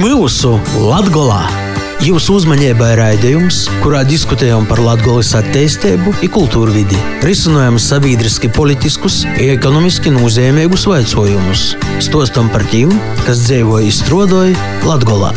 mūsu Latgolā! Jūsu uzmanībai raidījums, kurā diskutējam par Latvijas attīstību, kultūru vidi, risinām sabiedriski, politiskus, ekonomiski nozīmīgus jautājumus, stostam par tiem, kas dzīvo izstrādāja Latvijā.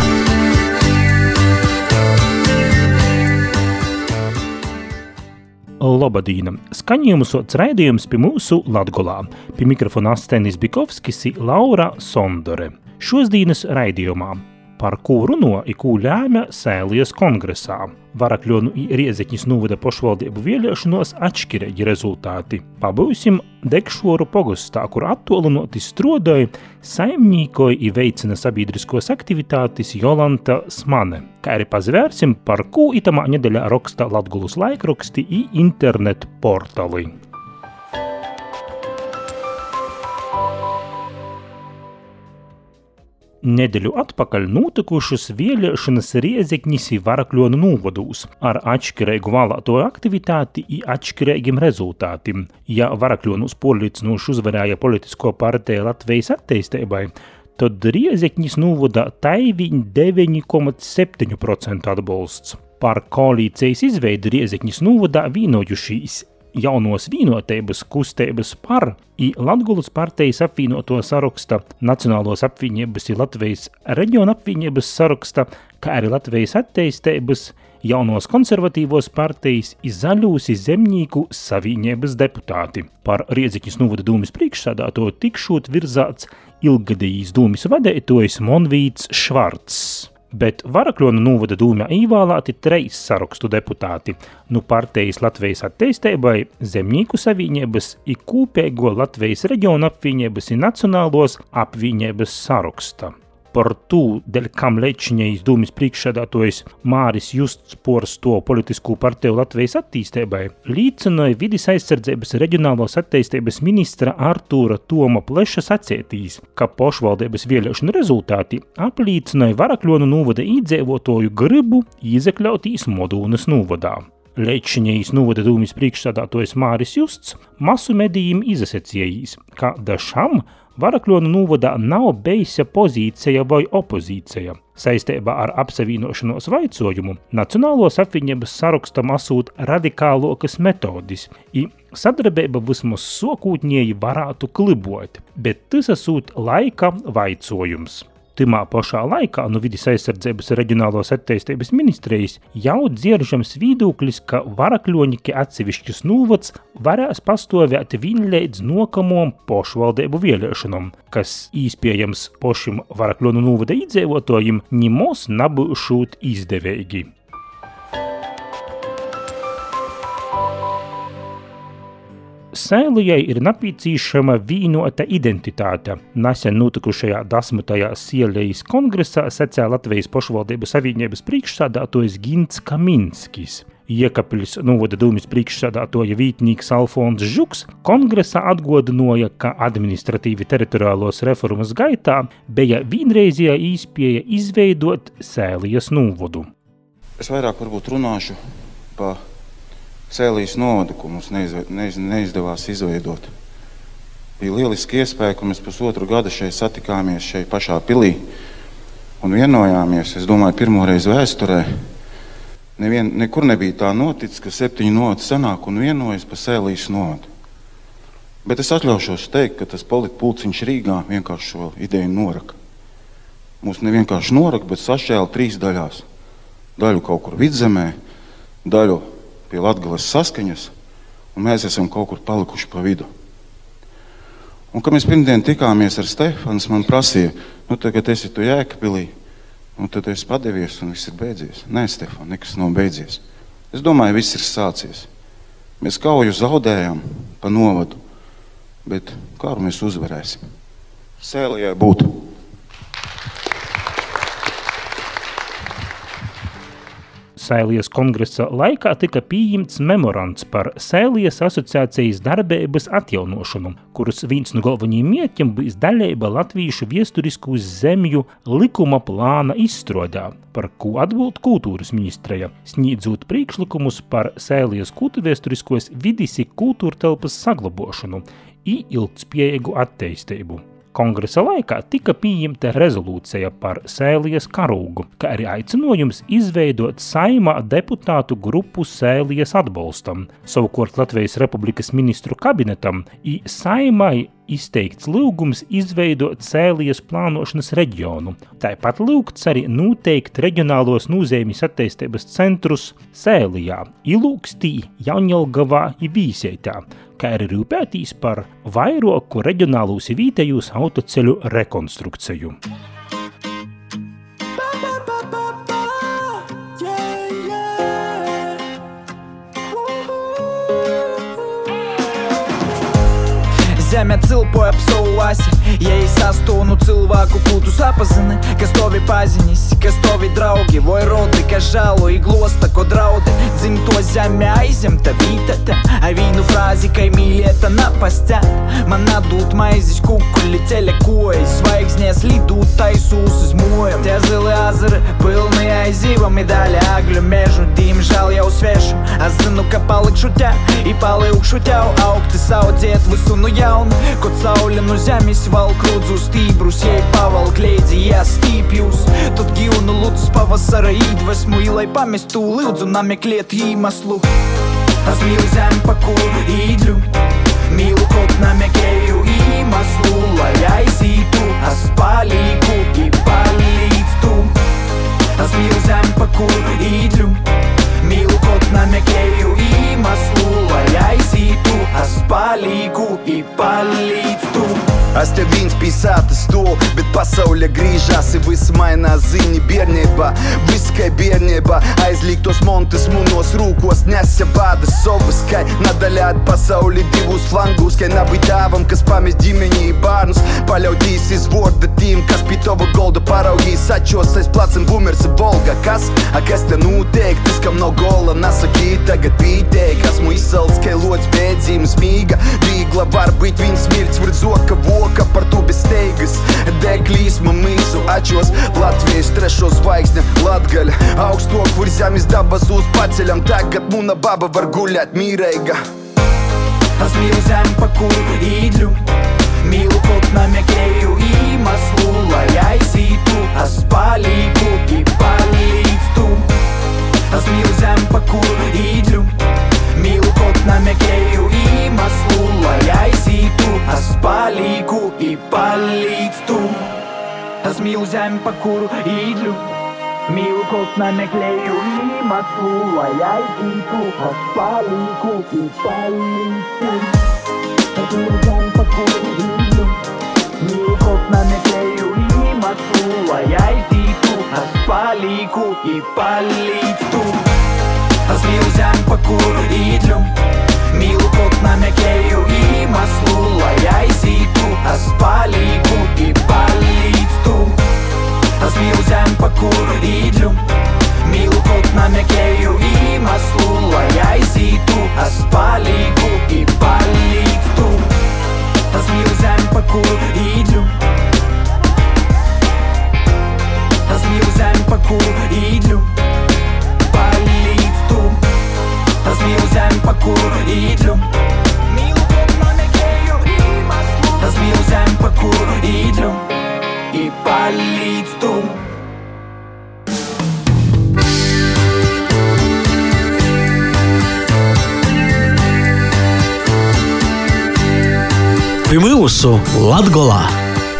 Lobadīna. Skaņojumu sots raidījums pie mūsu Latgolā. Pie mikrofona Astenis Bikovskis ir Laura Sondore. Šodienas raidījumā par ko runo i kū lēma Sēlijas kongresā. Varakļonu Riezeķis novada pošvaldību vēlēšanos atšķirīgi rezultāti. Pabūsim Dekšoru pogostā, kur attolinoti strodoja, saimnīkoja i veicina sabiedriskos aktivitātes Jolanta Smane. Kā arī pazvērsim, par ko itamā nedeļā raksta Latgulas laikraksti i internet portali. Nedēļu atpakaļ notikušas vēlēšanas Riezeknis un Varakļonu novadūs ar atšķirīgu vēlēto aktivitāti un atšķirīgiem rezultātiem. Ja Varakļonus porlīdzinoši uzvarēja politisko partiju Latvijas attīstībai, tad Riezeknis novada taiviņ 9,7% atbalsts. Par koalīcijas izveidi Riezeknis novadā vienojušies jaunos vienotības kustības par i Latgulas partijas apvienoto saraksta, Nacionālos apvienības i Latvijas reģiona apvienības saraksta, kā arī Latvijas attīstības, jaunos konservatīvos partijas, zaļūs zemnieku savienības deputāti. Par Riedziņas novada dūmis priekšsādāto tikšot virzāts ilgadījis dūmis vadētojs Monvīts Švarts bet Varakļonu novada dūmē īvēlēti treis sarakstu deputāti - nu partijas Latvijas attīstībai, Zemnieku savienības, i kūpēgo Latvijas reģionu apvienības un nacionālos apvienības saraksta par to, dēļ kam Lečņējas dūmis priekšsēdātojs Māris Justs pors to politisku partiju Latvijas attīstībai, līdzināja vidis aizsardzības reģionālos attīstības ministra Artūra Toma Pleša sacētīs, ka pošvaldības vēlēšanu rezultāti aplīcināja Varakļonu novada īdzēvotoju gribu izekļautīs Modūnas novadā. Lečņējas novada dūmis priekšsēdātojs Māris Justs masu medijiem izasecējīs, ka dažam Varakļonu novadā nav beisa pozīcija vai opozīcija. Saistībā ar apsavienošanos vaicojumu Nacionālos apvienības sarakstam asūt radikālokas metodis, i sadarbība vismaz sokūtņēji varētu klibot, bet tas asūt laika vaicojums. Timā pašā laikā no vidus aizsardzības reģionālās attīstības ministrijas jau dziršams viedoklis, ka varakļoņiki atsevišķus nūvats varēs pastāvēt vienlīdz nokamom pošvaldību vēlēšanām, kas īspējams pošim varakļonu nūvada iedzīvotājiem nimos nabūšūt izdevīgi. Sēlijai ir nepieciešama vienota identitāte. Nesen notikušajā desmitajā Sielijas kongresā secēja Latvijas pašvaldības savienības priekšsādātājs Gints Kaminskis. Iekapļus novada dūmis priekšsādātoja vītnīgs Alfons Žuks kongresā atgodināja, ka administratīvi teritoriālos reformas gaitā bija vienreizējā īspēja izveidot Sēlijas novadu. Es vairāk varbūt runāšu par Sēlijas novadu, ko mums neizve, neiz, neizdevās izveidot. Bija lieliski iespēja, ka mēs pusotru gadu šeit satikāmies šeit pašā pilī un vienojāmies. Es domāju, pirmo reizi vēsturē nevien, nekur nebija tā noticis, ka septiņi novadi sanāk un vienojas par Sēlijas novadu. Bet es atļaušos teikt, ka tas politpulciņš Rīgā vienkārši šo ideju noraka. Mūs nevienkārši noraka, bet sašķēla trīs daļās. Daļu kaut kur vidzemē, daļu pie Latvijas saskaņas, un mēs esam kaut kur palikuši pa vidu. Un, kad mēs pirmdien tikāmies ar Stefanu, man prasīja, nu, tagad esi tu jēkapilī, un tad es padevies, un viss ir beidzies. Nē, Stefan, nekas nav beidzies. Es domāju, viss ir sācies. Mēs kauju zaudējām pa novadu, bet kāru mēs uzvarēsim. Sēlijai būtu. Sēlijas kongresa laikā tika pieņemts memorands par Sēlijas asociācijas darbības atjaunošanu, kuras viens no galvenajiem mērķiem bija daļība latviešu viesturisku zemju likuma plāna izstrādā, par ko atbild kultūras ministreja, sniedzot priekšlikumus par Sēlijas kultūrviesturiskos vidisi kultūra telpas saglabošanu ilgspējīgu attīstību. Kongresa laikā tika pieņemta rezolūcija par Sēlijas karūgu, kā arī aicinājums izveidot saimā deputātu grupu Sēlijas atbalstam. Savukārt Latvijas Republikas ministru kabinetam i saimai izteikts lūgums izveidot Sēlijas plānošanas reģionu. Tāpat lūgts arī noteikt reģionālos nozīmes attīstības centrus Sēlijā, Ilūkstī, Jaunjelgavā un Vīsētā, kā arī rūpētīs par vairāku reģionālūs vietējūs autoceļu rekonstrukciju. Zeme cilpoja ap savu asi Ja es astonu cilvēku būtu sapazini Kas tovi pazinis, kas tovi draugi Vai rodi, kas žalo iglosta, ko draudi Dzimto zeme aizemta vītata A vīnu frāzi, kai mīlieta napastēt Man atdūt maizes kukuli ceļa kojas Zvaigznies lidūt taisūs uz mojam Tie zili azari, pilni aizīvami daļa agļu mežu Diemžēl jau svešu Es zinu, ka palikšu te I palikšu tev augti saudziet visu nu jaunu jaunu Kad saule no zemes valk rudzu stībrus Jei pavalk leidzi, ja stīpjus Tad gyvūnu lūdzu pavasara iedvesmu Lai pamestu lūdzu nameklēt iemeslu Es mīlu zem, pa kuru īdļu Mīlu kaut namekēju pasaulē grīžās ir viss mainās ziņa bērnībā. Viss kā bērnībā, aizliegtos montes munos rūkos, nesja bādas savas, kā nadaļāt pasauli divus flangus, kā nabūt tēvam, kas pamest ģimeni bērnus, paļautīs izvorda tīm, kas pie tava golda paraugīs, atšos aiz placem bumers Volga, kas, a kas te notiek, tas kam no gola nasakī, tagad pītēk, esmu izsalts, kā lods bēdzīm smīga, vīgla var būt viņa smirts, var zoka voka ka par to bez steigas Deglīs man mīsu ačos Latvijas trešo zvaigzne Latgaļa Augstok, kur zemes dabas uz paceļam Tagad muna baba var guļēt mīreiga Es mīlu zem, pa kuru īdļu Mīlu kaut namekēju iemeslu Lai aizītu, es palīku i palīdzu Es mīlu zem, pa kuru īdļu Mīlu kaut namekēju iemeslu Lai aizītu, es palīku i palīdzu Es mīlu zem, pa kuru īdļu Mivkostna ne kleju ima svoja jajčicu, pa spali kupi, spali kupi. Potlezan pa kodi. Mivkostna ne kleju ima svoja jajčicu, pa spali kupi, spali kupi. Аз ми узян па куридлю, ми лукот на мекею zem, pa kuru īdļu Mīlu kaut nemeklēju iemeslu Lai aizītu, es palīku i palīdzu Es mīlu zem, pa kuru īdļu Es mīlu zem, pa kuru īdļu palīdzu Es mīlu zem, pa kuru īdļu Mīlu kaut nemeklēju iemeslu Es mīlu zem, pa kuru īdļu I palīdzu Pie mūsu Latgolā.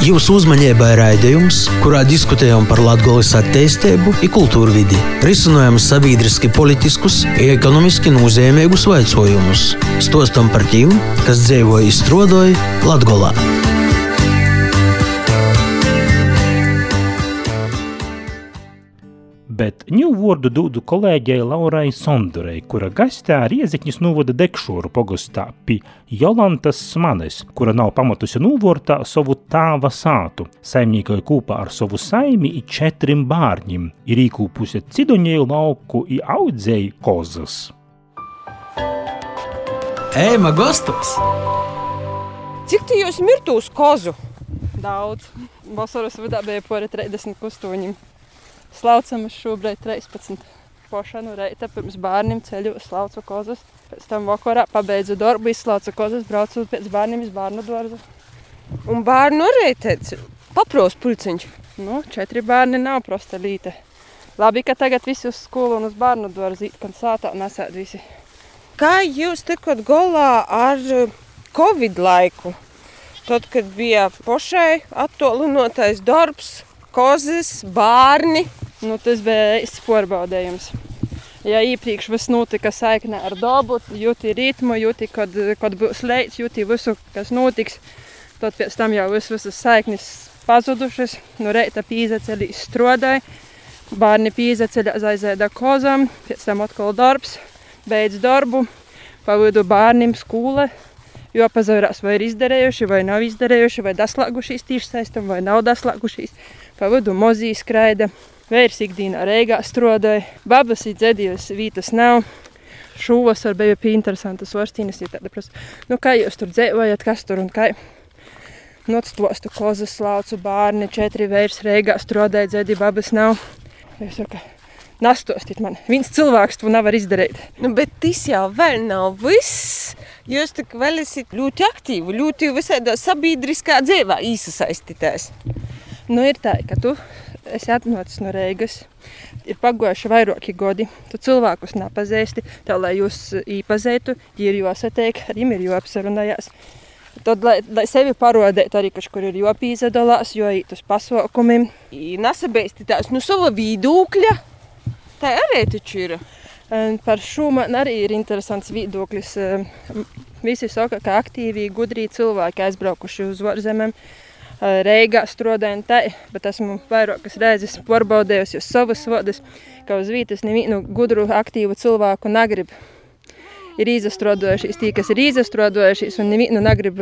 Jūsu uzmanībai raidījums, kurā diskutējam par Latgolas attīstību kultūru vidi, risinājam sabiedriski politiskus ekonomiski nozīmīgus jautājumus, stostam par tiem, kas dzīvoja un strādāja Latgolā. Bet ņūvārdu dūdu kolēģei Laurai Sondurei, kura gastā Riezikņas novada Dekšoru pogostā pi Jolantas Smanes, kura nav pamatusi nūvortā savu tāva sātu, saimnīkoja kūpā ar savu saimi i četrim bārņim, ir īkūpuse cidoņēju lauku i audzēju kozas. Ejma gastos! Cik tu jūs mirtūs kozu? Daudz. Vasaras vidā bija pori 30 kustoņiem. Slaucamas šobrīd 13. Pošanu reita pirms bērniem ceļu slaucu kozas. Pēc tam vakarā pabeidzu darbu, izslaucu kozas, braucu pēc bērniem uz bērnu dārzu. Un bērnu arī tāds paprost pulciņš. Nu, četri bērni nav prosta līte. Labi, ka tagad visi uz skolu un uz bērnu dārzu zīt, kad sātā nesēt visi. Kā jūs tikot galā ar eh, Covid laiku? Tad, kad bija pašai attālinātais darbs, kozis, bērni, nu, tas bija īsts porbaudējums. Ja iepriekš viss notika saiknē ar dabu, jūti ritmu, jūti, kad, kad būs leids, jūti visu, kas notiks, tad pēc tam jau viss, visas saiknes pazudušas, no reita pīzaceļī strodāja, bērni pīzaceļā aizēda kozam, pēc tam atkal darbs, beidz darbu, pavidu bērniem skūle, jo pazavērās vai ir izdarējuši, vai nav izdarējuši, vai daslāgušies tiešsaistam, vai nav daslāgušies, pavidu mozī skraida, Vērs ikdienā Reigā strādāja, babas ir dzedījus, vītas nav. Šovasar bija pie interesantas varstīnas, ir tāda prasa, nu kā jūs tur dzēvojat, kas tur un kā. Nocstostu kozas laucu bārni, četri vērs Reigā strādāja, dzedi, babas nav. Es saku, nastostīt man, viens cilvēks to nevar izdarīt. Nu, bet tas jau vēl nav viss. Jūs tik vēl esat ļoti aktīvi, ļoti visādā sabiedriskā dzīvē īsasaistītās. Nu, ir tā, ka tu esi atnācis no Reigas, ir pagojuši vairāki gadi, tu cilvēkus nepazīsti, tā lai jūs īpazītu, ir jāsatiek, arī ir jāapsarunājās. Tad, lai, lai sevi parodētu, arī kaut kur ir jāpīzadalās, jo īt uz pasaukumiem. Nesabeigti tās no nu, sava viedokļa. Tā arī taču ir. Par šo man arī ir interesants viedoklis. Visi saka, ka aktīvi, gudrī cilvēki aizbraukuši uz ārzemēm Reigā strādāju tā, bet esmu vairākas reizes pārbaudījusi savas vārdas, ka uz vietas nevienu gudru, aktīvu cilvēku negrib. Ir izstrādājušies tie, kas ir izstrādājušies, un nevienu negrib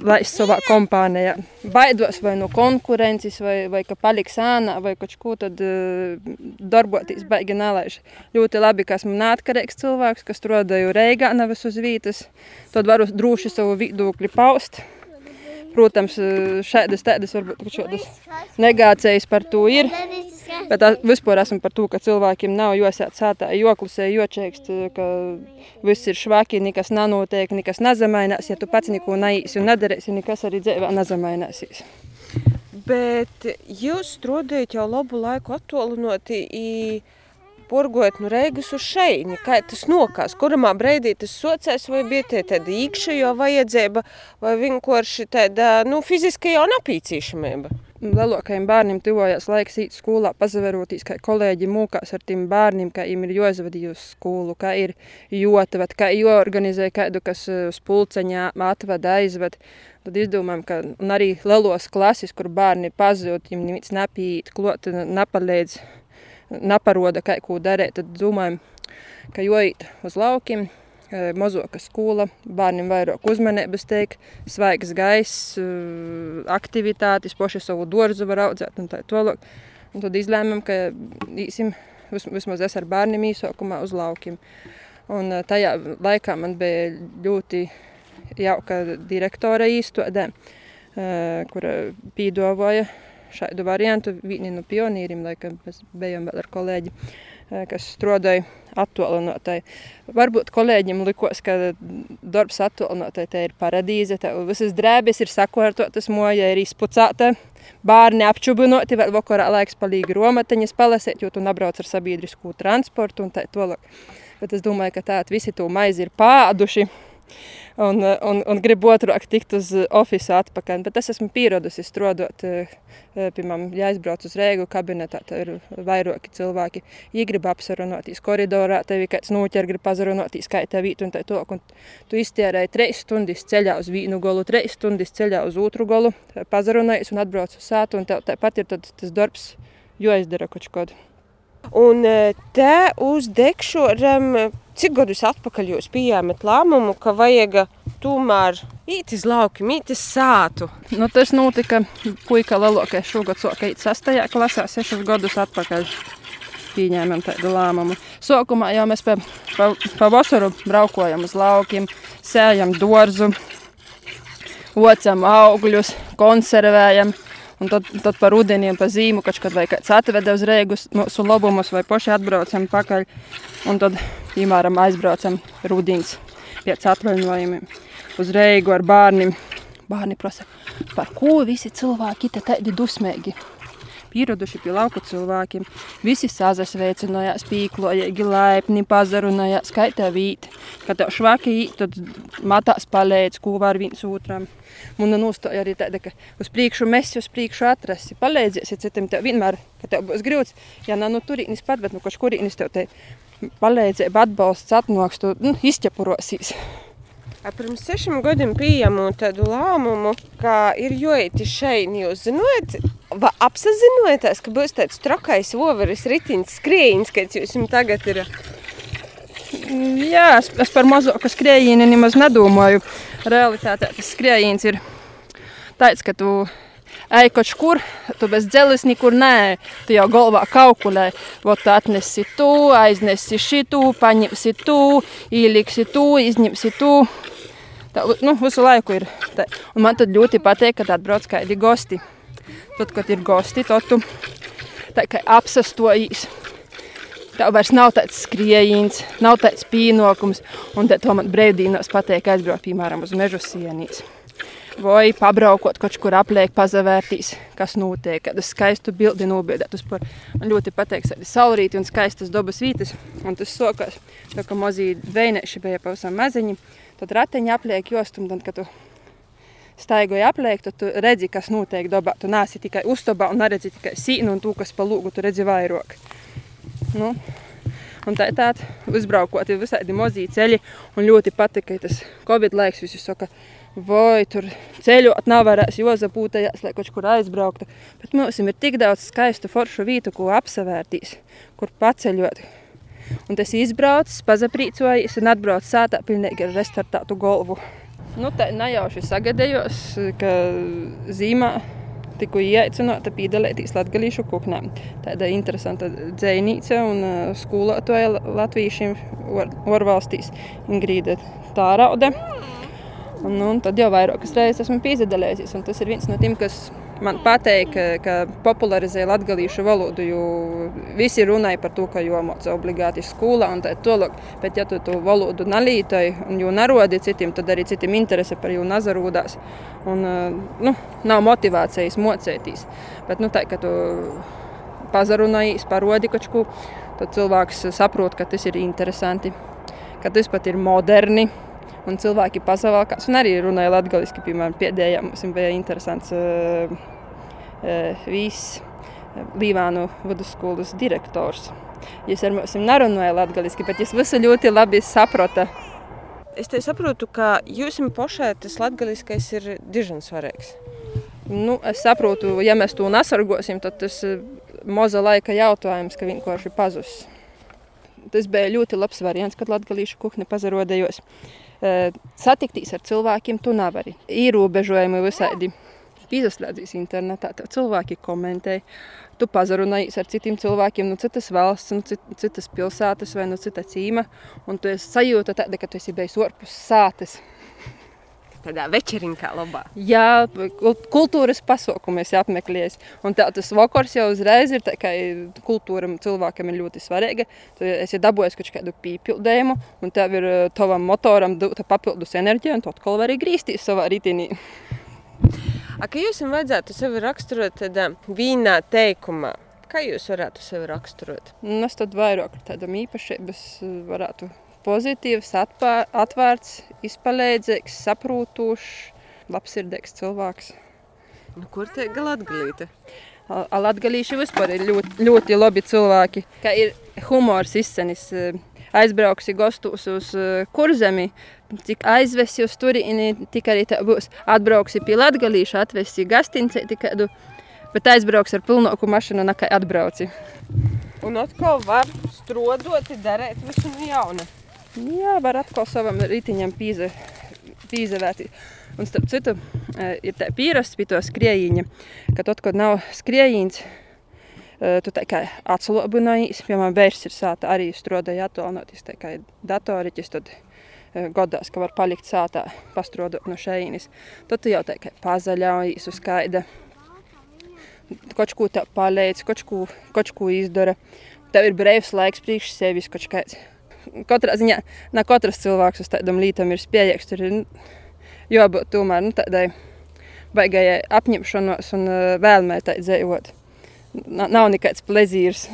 laist savā kompānijā. Baidos vai no konkurences, vai, vai ka paliks ānā, vai kaut ko tad uh, darboties baigi nelaiž. Ļoti labi, ka esmu neatkarīgs cilvēks, kas strādāju Reigā, nevis uz vietas. Tad varu droši savu viedokli paust. Protams, šādas tādas varbūt šādas negācijas par to ir. Bet vispār esmu par to, ka cilvēkiem nav jāsēt sātā, joklusē, jočēkst, ka viss ir švaki, nekas nenotiek, nekas nezamainās. Ja tu pats neko neīsi un nedarīsi, nekas arī dzīvē nezamaināsies. Bet jūs strādājat jau labu laiku attālinoti porgot no Reigas uz šeini, kā tas nokās, kuramā breidī tas socēs, vai bija tie tāda īkšējo vajadzība, vai vienkārši tāda, nu, fiziska jau napīcīšamība. Lielākajiem bērniem tuvojās laiks īt skolā, pazaverotīs, kā kolēģi mūkās ar tiem bērniem, kā viņiem ir jāizvadīja uz skolu, kā ir jotavad, kā jāorganizē kādu, kas uz pulceņā atvada, aizved. Tad izdomājam, ka arī lielos klases, kur bērni pazūd, viņiem neviens nepīt, klot, nepalīdz neparoda, kā ko darīt, tad domājam, ka jojīt uz laukiem, e, mazoka skola, bērniem vairāk uzmanības teik, svaigs gaiss, e, aktivitātes, poši savu dārzu var audzēt un tā tālāk. Un tad izlēmām, ka īsim, vismaz es ar bērniem īsākumā uz laukiem. Un e, tajā laikā man bija ļoti jauka direktore īstodē, kura pīdavoja šādu variantu. Viņi no pionīriem, laikam, mēs bijām vēl ar kolēģi, eh, kas strādāja attālinātai. Varbūt kolēģim likos, ka darbs attālinātai te ir paradīze, te visas drēbes ir sakārtotas, moja ir izpucēta. Bērni apčubinoti, vēl vakarā laiks palīgi romateņas palasēt, jo tu nabrauc ar sabiedrisko transportu un tā tālāk. Bet es domāju, ka tā visi to maizi ir pāduši un, un, un gribu otrāk tikt uz ofisu atpakaļ. Bet es esmu pieradusi strādāt, eh, piemēram, ja aizbrauc uz Rēgu kabinetā, tad ir vairāki cilvēki, viņi grib apsarunāties koridorā, tevi kāds noķer, grib pazarunāties, kā tev vīt un tā to, un tu iztērēji treis stundas ceļā uz vienu golu, treis stundas ceļā uz otru golu, pazarunājies un atbrauc uz sātu, un tev tāpat ir tas darbs, jo aizdara kaut kādu. Un eh, te uz dekšoram Cik gadus atpakaļ jūs pieņēmat lēmumu, ka vajag tomēr īt uz laukiem, īt uz sātu? Nu, tas notika puika lielākais šogad, īt sastajā klasē, sešus gadus atpakaļ pieņēmām tādu lēmumu. Sākumā jau mēs pa, pa, pa braukojam uz laukiem, sējam dārzu, ocam augļus, konservējam. Un tad, tad par rudeniem, pa zīmu, kad vai kāds atveda uz rēgus mūsu labumus, vai paši atbraucam pakaļ. Un tad, piemēram, aizbraucam rudens pēc atvaļinājumiem uz reigu ar bērniem. bērni prasa, par ko visi cilvēki te tādi dusmīgi. Pieraduši pie lauku cilvēkiem. Visi sazasveicinājās, pīklojīgi, laipni, pazarunājās, skaitā vīt. Kad tev švaki īt, tad matās palēdz, ko var viens otram. Muna nostāja arī tāda, ka uz priekšu mēs uz priekšu atrasi. Palēdzies, ja citam tev vienmēr, ka tev būs grūts. Ja nav no turīnis pat, bet no kaut kurīnis tev te palīdzība, atbalsts, atnoks, tu nu, izķepurosīs. Pirms sešiem gadiem pieņemu tādu lēmumu, ka ir jāiet šeit. Jūs zināt, apzināties, ka būs tāds trakais overis ritiņš, skrējiens, kāds jums tagad ir? Jā, es, es par mazāku skrējienu nemaz nedomāju. Realitātē tas skrējiens ir tāds, ka tu ej kaut kur, tu bez dzeles nekur nē, tu jau galvā kalkulē, vot atnesi tu, aiznesi šitu, paņemsi tu, ieliksi tu, izņemsi tu. Tā, nu, visu laiku ir. Tā. Un man tad ļoti patīk, kad atbrauc kādi gosti. Tad, kad ir gosti, tad tu tā kā apsastojies. Tā vairs nav tāds skrējiens, nav tāds pienākums. Un tad man brīvdienos patīk aizbraukt, piemēram, uz meža sienīs vai pabraukot kaut kur apliek, pazavērtīs, kas notiek, kādu skaistu bildi nobiedēt uz par. Man ļoti patīk arī saulrīti un skaistas dabas vītas, un tas sokās, tā kā mazī veineši bija pavisam maziņi, tad rateņi apliek jostum, tad, kad tu staigoji apliek, tad tu redzi, kas notiek dabā. Tu nāsi tikai uztobā un neredzi tikai sīnu un tu, kas pa lūgu, tu redzi vairāk. Nu, Un tā ir tāda uzbraukot, ir visādi mazi ceļi. Un ļoti patīk, ka tas Covid laiks visi saka, ka vai tur ceļot nav varēs Jozapūtajās, lai kaut kur aizbrauktu. Bet mums ir tik daudz skaistu foršu vietu, ko apsevērtīs, kur paceļot. Un tas izbraucis, pazaprīcojas un atbrauc sātā pilnīgi ar restartātu galvu. Nu, tā nejauši sagadējos, ka zīmā tiku ieaicināta piedalīties latgalīšu kuknēm. Tāda interesanta dzējnīca un skolotāja latviešiem orvalstīs Ingrīda Tāraude. Un, un tad jau vairākas reizes esmu piedalījies. Tas ir viens no tiem, kas man pateica, ka, popularizē latviešu valodu. Visi runāja par to, ka jāmācās obligāti skolā un tā tālāk. Bet, ja tu to valodu nalītoji un jau narodi citiem, tad arī citiem interese par jū nazarūdās. Un, nu, nav motivācijas mocēties. Bet nu, tā, ka tu pazarunājies, parodi kaut ko, tad cilvēks saprot, ka tas ir interesanti, ka tas pat ir moderni un cilvēki pasavalkās un arī runāja latgaliski. Piemēram, pēdējā mums bija interesants uh, uh, vīss Līvānu vidusskolas direktors. Jūs ar mums nerunājat latgaliski, bet jūs visu ļoti labi saprota. Es te saprotu, ka jums pašai tas latgaliskais ir diezgan svarīgs. Nu, es saprotu, ja mēs to nesargosim, tad tas ir maza laika jautājums, ka vienkārši pazudīs. Tas bija ļoti labs variants, kad latgalīšu kuhni pazarodējos. Eh, satikties ar cilvēkiem, tu nevari. Ierobežojumi visādi. Izslēdzīs internetā, tev cilvēki komentē, tu pazarunājies ar citiem cilvēkiem no citas valsts, no citas pilsētas vai no citas cīma, un tu esi sajūta tāda, ka tu esi bijis orpus sātes tādā večerinkā labā. Jā, kultūras pasaukumu es apmeklēju. Un tā, tas vakars jau uzreiz ir tā, ka kultūra cilvēkam ir ļoti svarīga. Tu esi dabūjis kaut kādu pīpildējumu, un tev ir eh, tavam motoram dota papildus enerģija, un tu atkal vari grīsties savā ritinī. A, ka jūs vajadzētu sevi raksturot tādā vīnā teikumā, kā jūs varētu sevi raksturot? Nu, es tad vairāk tādam īpašības varētu pozitīvs, atpār, atvērts, izpalīdzīgs, saprotošs, labsirdīgs cilvēks. Nu, kur te galatgalīte? Latgalīši vispār ir ļoti, ļoti labi cilvēki. Kā ir humors izcenis, aizbrauksi gostos uz kurzemi, cik aizvesi uz turieni, tik arī tā būs. Atbrauksi pie latgalīša, atvesi gastincēti kādu, bet aizbrauks ar pilnāku mašinu, nekā atbrauci. Un atkal var strodoti darēt visu no jauna. Jā, var atkal savam rītiņam pīze, pīzevēt. Un starp citu, e, ir tā pierasts pie to skriejiņa, ka tad, kad nav skriejiņš, e, tu tā kā atslobinājies, piemēram, bērns ir sāta arī strodēja atvalnoties, tā kā datoriķis, tad godās, ka var palikt sātā, pastrodot no šeinis. Tad tu jau tā kā pazaļaujies uz skaida, kaut ko tā palīdz, kaut ko, kaut ko izdara. Tev ir brīvs laiks priekš sevis kaut kāds katrā ziņā ne katrs cilvēks uz tādam lītam ir spējīgs. Tur ir jābūt tomēr nu, tādai baigājai apņemšanos un vēlmē tā dzīvot. Nav nekāds plezīrs.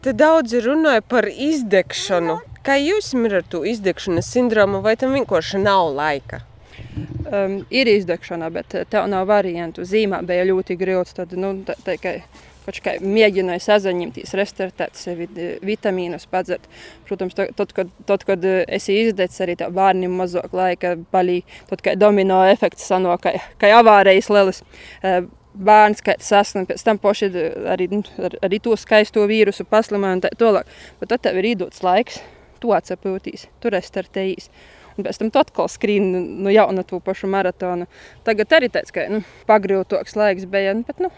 Te daudzi runāja par izdegšanu. Kā jūs ir ar to izdegšanas sindromu, vai tam vienkārši nav laika? Um, ir izdegšana, bet tev nav variantu. Zīmā bija ļoti grūts. Tad, nu, tā, tā, kā, kā mēģināju sazaņemties, restartēt sevi, vitamīnus, padzert. Protams, tad, kad, tad, kad esi izdecis, arī tev bērniem mazāk laika palīk. Tad, kā domino efekts sanāk, kā avārijas lielas. Bērns, kā sasniedz, pēc tam poši arī, nu, ar, arī to skaisto vīrusu paslimoja un tā tālāk. Bet tad tev ir īdots laiks, tu atsapūtīs, tu restartējīs. Un pēc tam atkal skrien no jauna to pašu maratonu. Tagad arī tāds, ka nu, pagrūtoks laiks bija. Nu, bet, nu,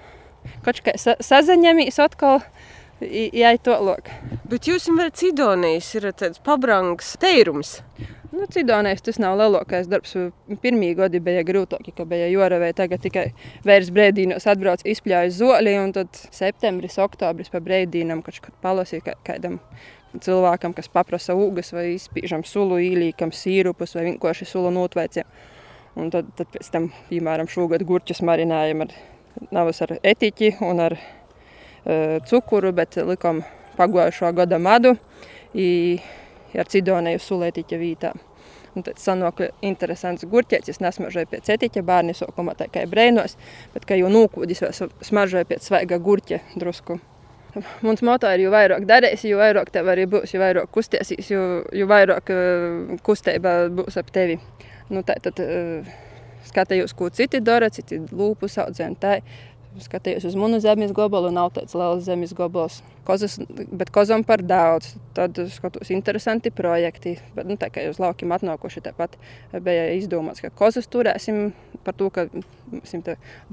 Kaut kā sa sazaņemīs atkal. Jā, to lūk. Bet jūs varat Cidonijas ir tāds pabrangs teirums. Nu, Cidonijas tas nav lielākais darbs. Pirmie gadi bija grūtāki, ka bija jūravē. Tagad tikai vērs brēdīnos atbrauc, izpļāja zoli, un tad septembris, oktobris pa brēdīnam, kaut palasīja kā, kādam cilvēkam, kas paprasa ūgas vai izspīžam sulu, īlīkam sīrupus vai vienkārši sulu notveiciem. Un tad, tad pēc tam, piemēram, šogad gurķus marinējam ar Navas ar etiķi un ar uh, cukuru, bet likām pagājušā gada madu i, ar cidonēju sulētiķa vītā. Un tad sanāk interesants gurķēts, es nesmažoju pēc etiķa, bērni sokumā tā kā breinos, bet kā jau nūkūdis, es smažoju pēc svaiga gurķa drusku. Mums moto ir, jo vairāk darīsi, jo vairāk tev arī būs, jo vairāk kustēsīs, jo, jo vairāk uh, kustība būs ap tevi. Nu, tā, tad, uh, skatījos, ko citi dara, citi lūpu audzēni. Skatījos uz munu zemes gabalu, nav tāds liels zemes gabals. Kozas, bet kozam par daudz. Tad skatos interesanti projekti. Bet, nu, tā kā uz laukiem atnākuši, tāpat bija izdomāts, ka kozas turēsim par to, ka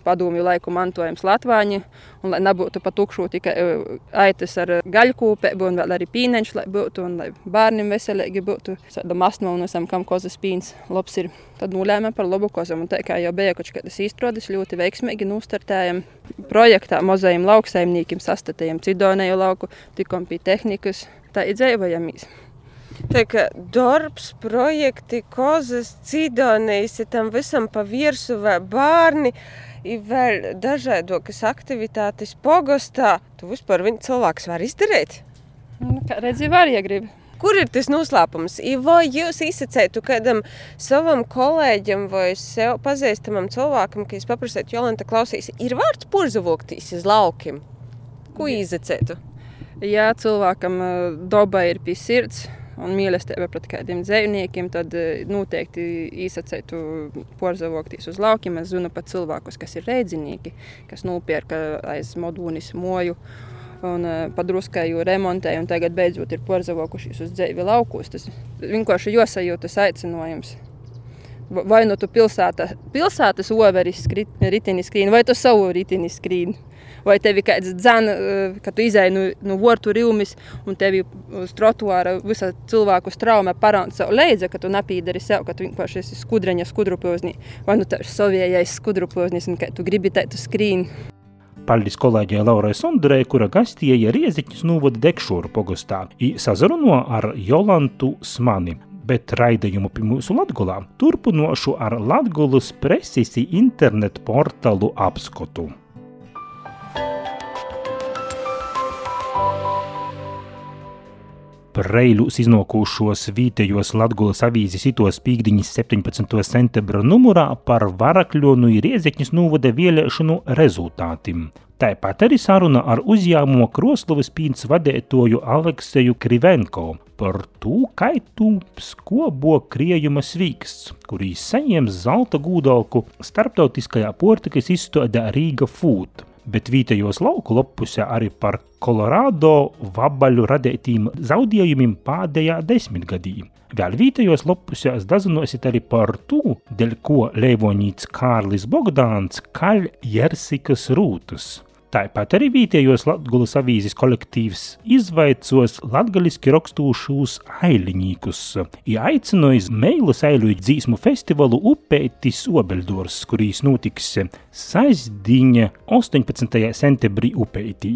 padomju laiku mantojums Latvāņi, un lai nebūtu pa tukšu tikai e, aitas ar gaļkūpēbu, un vēl arī pīneņš, lai būtu, un lai bērniem veselīgi būtu. Tādam astmonusam, kam kozas pīns labs ir. Tad nulēmē par labu kozam, un tā kā jau bija kaut kādas izstrādes, ļoti veiksmīgi nostartējam projektā mozējiem lauksaimniekiem, sastatējam cidonēju lauku, tikām pie tehnikas, tā ir dzīvojamies. Tā kā darbs, projekti, kozas, cidonijas, tam visam pa virsu vai bērni, ir vēl dažādokas aktivitātes pogostā. Tu vispār viņu cilvēks var izdarīt? Nu, kā redzi, var, ja gribi. Kur ir tas noslēpums? Vai jūs izsacētu kādam savam kolēģim vai sev pazīstamam cilvēkam, ka jūs paprasāt, Jolanta, klausīs, ir vārds purzavoktīs uz laukiem? Ko izsacētu? Ja cilvēkam daba ir pie sirds un mīlestība pret kādiem dzīvniekiem, tad noteikti izsacētu porzavoktīs uz laukiem. Es zinu pat cilvēkus, kas ir rēdzinīgi, kas nopērka aiz modūnis moju un uh, padruskēju remontēju, un tagad beidzot ir porzavokušies uz dzīvi laukos. Tas vienkārši josajūtas aicinājums. Vai nu tu pilsēta, pilsētas overis ritini skrīni, vai tu savu ritini skrīni. Vai tev ir kāds dzēns, uh, kad tu izēji no, no vortu rīmes, un tev uz trotuāra visa cilvēku strauma parāda savu leidzi, ka tu nepīdari sev, ka tu vienkārši esi skudreņa skudrupoznī. Vai nu tev ir saviejais skudrupoznis, un ka tu gribi tētu skrīni. Paldies kolēģei Laurai Sondrei, kura gastieja Rieziņas novada Dekšūru pogostā, i sazaruno ar Jolantu Smani. Bet raidījumu pie mūsu Latgulā turpinošu ar Latgulas preses internetu portālu apskotu. Reilūs iznākušos vietējos Latvijas avīzes itos pīkdiņas 17. septembra numurā par Varakļonu ir Riezekņas novada vēlēšanu rezultātiem. Tāpat arī saruna ar uzņēmumu Kroslovas pīns vadētoju Alekseju Krivenko par to, kā tūps kobo kriejuma svīksts, kurī saņems zelta gūdalku starptautiskajā portikas izstādē Rīga Food bet vietējos lauku lapusē arī par Kolorādo vabaļu radītiem zaudējumiem pēdējā desmitgadī. Vēl vietējos lapusēs dazinosit arī par to, dēļ ko Leivonīts Kārlis Bogdāns kaļ Jersikas rūtus. Tāpat arī vietējos Latvijas avīzes kolektīvs izvaicos latgaliski rakstūšos ailiņīkus, ja aicinājis Meilas aiļu dzīsmu festivālu Upētis Obeldors, kurīs notiks saizdīņa 18. septembrī Upētī.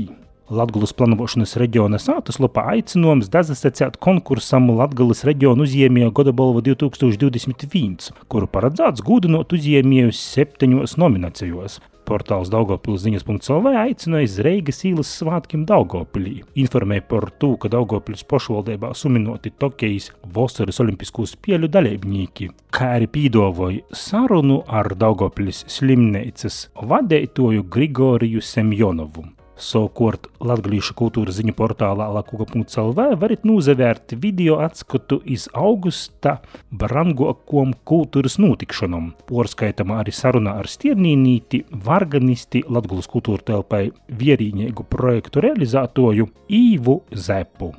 Latvijas plānošanas reģiona sātaslapā aicinājums dazasecēt konkursam Latvijas reģiona uzņēmēju Godabalva 2021, kuru paredzēts gūdinot uzņēmējus septiņos nominācijos. Portāls Daugopils ziņas.lv aicināja iz Reigas īlas svātkiem Daugopilī. Informēja par to, ka Daugopils pašvaldībā suminoti Tokijas Vosaras olimpisko spēļu dalībnieki, kā arī pīdovoja sarunu ar Daugopilis slimnīcas vadētoju Grigoriju Semjonovu. Savukārt Latvijas kultūras ziņu portālā Lakuga.CLV varat nozavērt video atskatu iz augusta brangokom kultūras notikšanom. Porskaitamā arī sarunā ar Stiernīnīti, Varganisti, Latvijas kultūra telpai vierīņēgu projektu realizētoju Īvu Zepu.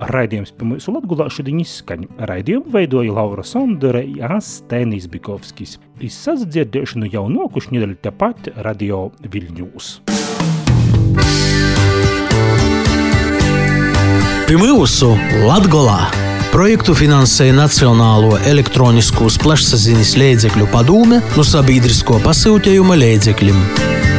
Raidījums pie mūsu Latvijā šodien izskaņa. Raidījumu veidoja Laura Sondere Astēnis Bikovskis. Izsadzirdēšanu jau nokuši nedēļu tepat Radio Viļņūs. Pie mūsu Latvijā projektu finansēja Nacionālo elektronisko plašsaziņas līdzekļu padome no sabiedrisko pasūtījuma līdzekļiem.